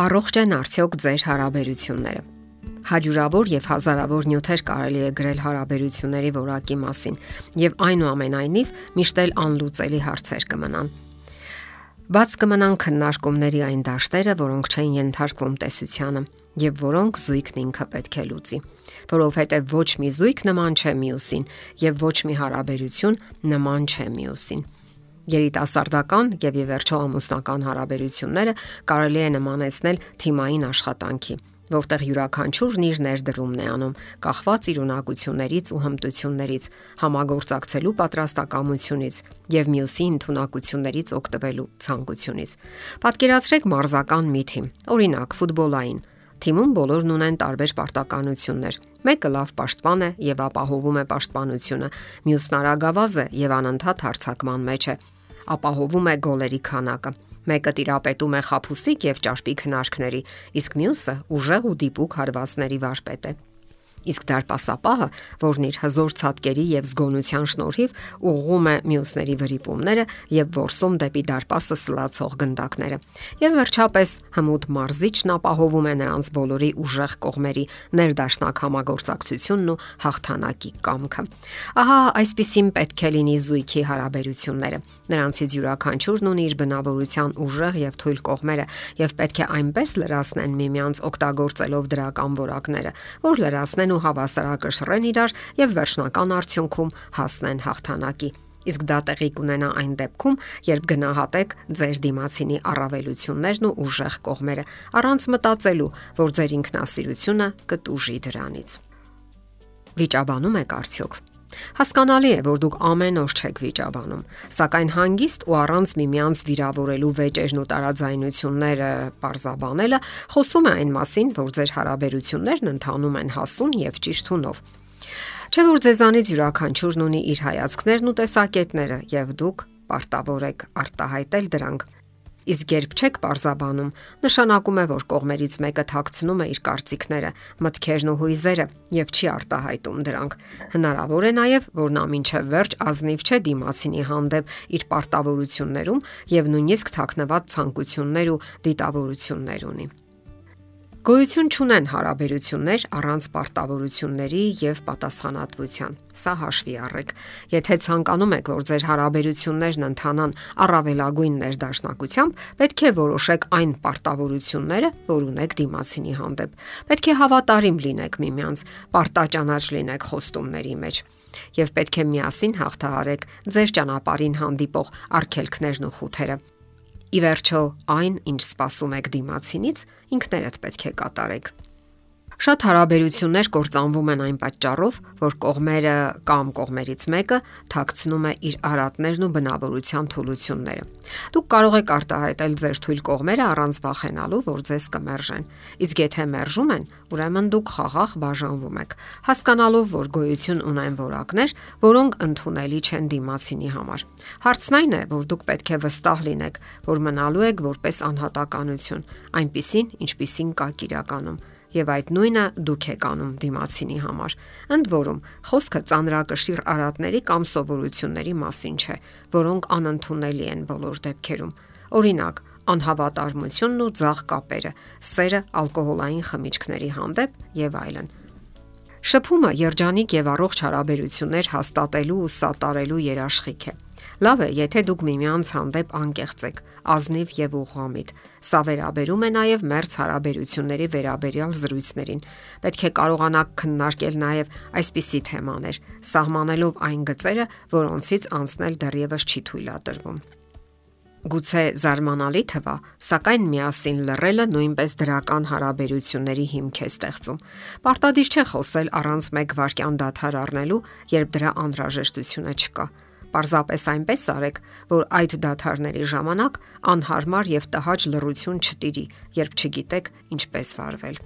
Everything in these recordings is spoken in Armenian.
Առողջ են արդյոք ձեր հարաբերությունները։ Հարյուրավոր եւ հազարավոր նյութեր կարելի է գրել հարաբերությունների որակի մասին, եւ այնուամենայնիվ միշտ էլ անլուծելի հարցեր կմնան։ Բաց կմնան քննարկումների այն դաշտերը, որոնք չեն ենթարկվում տեսությանը եւ որոնք զույգն ինքը պետք է լուծի, որովհետեւ ոչ մի զույգ նման չէ մյուսին եւ ոչ մի հարաբերություն նման չէ մյուսին։ Երիտասարդական եւ ի վերջո ամուսնական հարաբերությունները կարելի է նմանեցնել թիմային աշխատանքի, որտեղ յուրաքանչյուրն իր ներդրումն է անում, կախված իր ունակություններից ու հմտություններից, համագործակցելու պատրաստակամությունից եւ մյուսի ընդունակություններից օգտվելու ցանկությունից։ Պատկերացրեք մարզական մի թիմ, օրինակ ֆուտբոլային, Թիմում բոլորն ունեն տարբեր պարտականություններ։ Մեկը լավ պաշտպան է եւ ապահովում է պաշտպանությունը, մյուսն արագավազ է եւ անընդհատ հարցակման մեջ է ապահովում է գոլերի քանակը։ Մեկը տիրապետում է խափուսիկ եւ ճարպիկ հնարքների, իսկ մյուսը ուժեղ ու դիպուկ հարվածների վարպետ է։ Իսկ դարպասապահը, որն իր հզոր ցածկերի եւ զգոնության շնորհիվ ուղղում է մյուսների վրիպումները եւ ворսում դեպի դարպասը սլացող գնդակները։ Եվ վերջապես հմուտ մարզիչն ապահովում է նրանց բոլորի ուժեղ կողմերի ներդաշնակ համագործակցությունն ու հաղթանակի կամքը։ Ահա այսպեսին պետք է լինի զույքի հարաբերությունները։ Նրանցից յուրաքանչյուրն ունի իր բնավորության ուժեղ եւ թույլ կողմերը եւ պետք է այնպես լրացնեն միմյանց օգտագործելով դրական որակները, որ լրացնեն կհասնեն ու հավասարակշռեն իրար եւ վերջնական արդյունքում հասնեն հաղթանակի։ Իսկ դա տեղի կունենա այն դեպքում, երբ գնահատեք ձեր դիմացինի առավելություններն ու ուժեղ կողմերը, առանց մտածելու, որ ձեր ինքնասիրությունը կտուժի դրանից։ Վիճաբանում եք արդյոք Հասկանալի է, որ դուք ամեն օր չեք վիճաբանում, սակայն հանգիստ ու առանց միմյանց վիրավորելու վեճերն ու տարաձայնությունները parzabanելը խոսում է այն մասին, որ ձեր հարաբերություններն ընթանում են հասուն եւ ճիշտ հունով։ Չէ որ ձեզանից յուրաքանչյուրն ունի իր հայացքներն ու տեսակետները եւ դուք պարտավոր եք արտահայտել դրանք Իսկ երբ չեք parzabanum, նշանակում է, որ կողմերից մեկը թաքցնում է իր կարծիքները, մտքերն ու հույզերը եւ չի արտահայտում դրանք։ Հնարավոր է նաեւ, որ նա մինչև վերջ ազնիվ չէ դիմացինի հանդեպ իր պարտավորություններում եւ նույնիսկ թաքնված ցանկություններ ու դիտավորություններ ունի։ Գոյություն չունեն հարաբերություններ առանց պարտավորությունների եւ պատասխանատվության։ Սա հաշվի առեք։ Եթե ցանկանում եք, որ ձեր հարաբերություններն ընթանան առավելագույն ներդաշնակությամբ, պետք է որոշեք այն պարտավորությունները, որ ունեք դիմացինի հանդեպ։ Պետք է հավատարիմ լինեք միմյանց, պարտաճանաչ լինեք խոստումների մեջ եւ պետք է միասին հաղթահարեք ձեր ճանապարհին հանդիպող արգելքներն ու խութերը Ի վերջո, այն, ինչ սպասում եք դիմացինից, ինքներդ պետք է կատարեք։ Շատ հարաբերություններ կործանվում են այն պատճառով, որ կողմերը կամ կողմերից մեկը թաքցնում է իր արատներն ու բնավորության թուլությունները։ Դուք կարող եք արտահայտել ձեր թույլ կողմերը առանց վախենալու, որ ձեզ կմերժեն։ Իսկ եթե մերժում են, ուրեմն դուք խաղաղ բաժանվում եք, հասկանալով, որ գոյություն ունեն որակներ, որոնք ընդունելի չեն դիմացինի համար։ Հարցն այն է, որ դուք պետք է վստահ լինեք, որ մնալու եք որպես անհատականություն, այնպիսին, ինչպիսին կա իրականում եւ այդ նույնը դուք եք անում դիմացինի համար։ Ընդ որում, խոսքը ծանրակշիռ արատների կամ սովորությունների մասին չէ, որոնք անընդունելի են բոլոր դեպքերում։ Օրինակ, անհավատարմությունն ու ցաղ կապերը, սերը ալկոհոլային խմիչքների հանդեպ եւ այլն։ Շփումը երջանիկ եւ առողջ հարաբերություններ հաստատելու ու սատարելու երաշխիք է։ Լավ է, եթե դուք միմյանց հանդեպ անկեղծ եք, ազնիվ եւ ուղղամիտ։ Սա վերաբերում է նաեւ մերց հարաբերությունների վերաբերյալ զրույցներին։ Պետք է կարողանաք քննարկել նաեւ այսպիսի թեմաներ, սահմանելով այն գծերը, որոնցից անցնել դեռևս չի թույլատրվում։ Գուցե զարմանալի թվա, սակայն միասին լռելը նույնպես դրական հարաբերությունների հիմք է ստեղծում։ Պարտադիր չէ խոսել առանց մեկ վարքյան դադար առնելու, երբ դրա անհրաժեշտությունը չկա։ Պարզապես այնպես արեք, որ այդ դադարների ժամանակ անհարմար եւ տհաճ լռություն չտիրի, երբ չգիտեք ինչպես վարվել։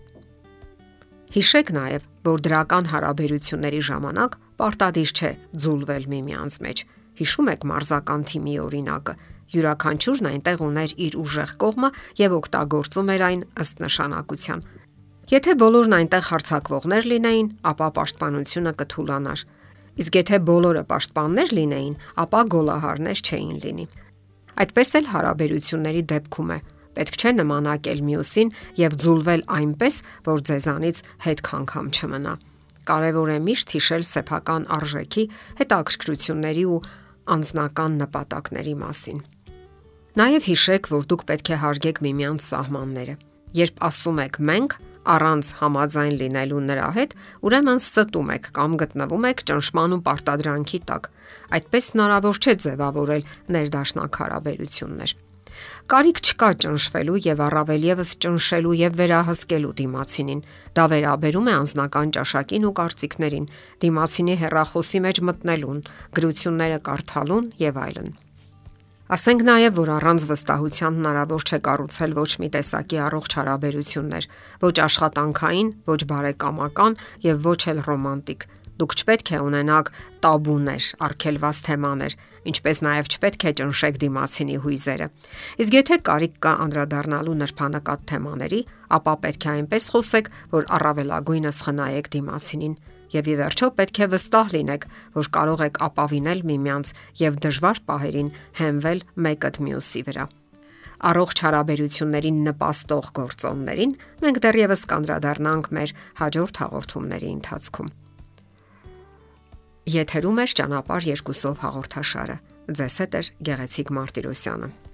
Հիշեք նաև, որ դրական հարաբերությունների ժամանակ պարտադիր չէ ձուլվել միմյանց մեջ։ Հիշում եք մարզական թիմի օրինակը։ Յուրաքանչյուրն այնտեղ ուներ իր ուժեղ կողմը եւ օգտագործում էր այն ըստ նշանակության։ Եթե բոլորն այնտեղ հարցակվողներ լինեին, ապա պաշտպանությունը կթուլանար։ Իսկ եթե բոլորը պաշտպաններ լինեին, ապա գոլահարներ չէին լինի։ Այդպես էլ հարաբերությունների դեպքում է։ Պետք չէ նմանակել մյուսին եւ ձուլվել այնպես, որ ձեզանից հետ քանգամ չմնա։ Կարևոր է միշտ հիշել սեփական արժեքի, հետաքրքրությունների ու անznական նպատակների մասին։ Նաև հիշեք, որ դուք պետք է հարգեք միմյանց սահմանները։ Երբ ասում եք մենք, առանց համաձայն լինելու նրա հետ, ուրեմն ստում եք կամ գտնվում եք ճնշման ու պարտադրանքի տակ։ Այդպես հնարավոր չէ ձևավորել ներդաշնակ հարաբերություններ։ Կարիք չկա ճնշվելու եւ առավել եւս ճնշելու եւ վերահսկելու դիմացինին։ Դա վերաբերում է անznական ճաշակին ու կարծիքներին, դիմացինի հերախոսի մեջ մտնելուն, գրությունները կարդալուն եւ այլն։ Ասենք նաև, որ առանց վստահության հնարավոր չէ կառուցել ոչ մի տեսակի առողջ հարաբերություններ, ոչ աշխատանքային, ոչ բարեկամական եւ ոչ էլ ռոմանտիկ։ Դուք չպետք է ունենաք տաբուներ, արգելված թեմաներ, ինչպես նաև չպետք է ճնշեք դիմացինի հույզերը։ Իսկ եթե կարիք կա անդրադառնալու նրբանակատ թեմաների, ապա պետք է այնպես խոսեք, որ առավելագույնս խնայեք դիմացինին եւ ի վերջո պետք է վստահ լինեք, որ կարող եք ապավինել միմյանց եւ դժվար պահերին հենվել մեկըդ մյուսի վրա։ Առողջ հարաբերություններին նպաստող գործոններին մենք դեռևս կանդրադառնանք մեր հաջորդ հաղորդումների ընթացքում։ Եթերում է ճանապարհ երկուսով հաղորդաշարը։ Ձեզ հետ է Գեղեցիկ Մարտիրոսյանը։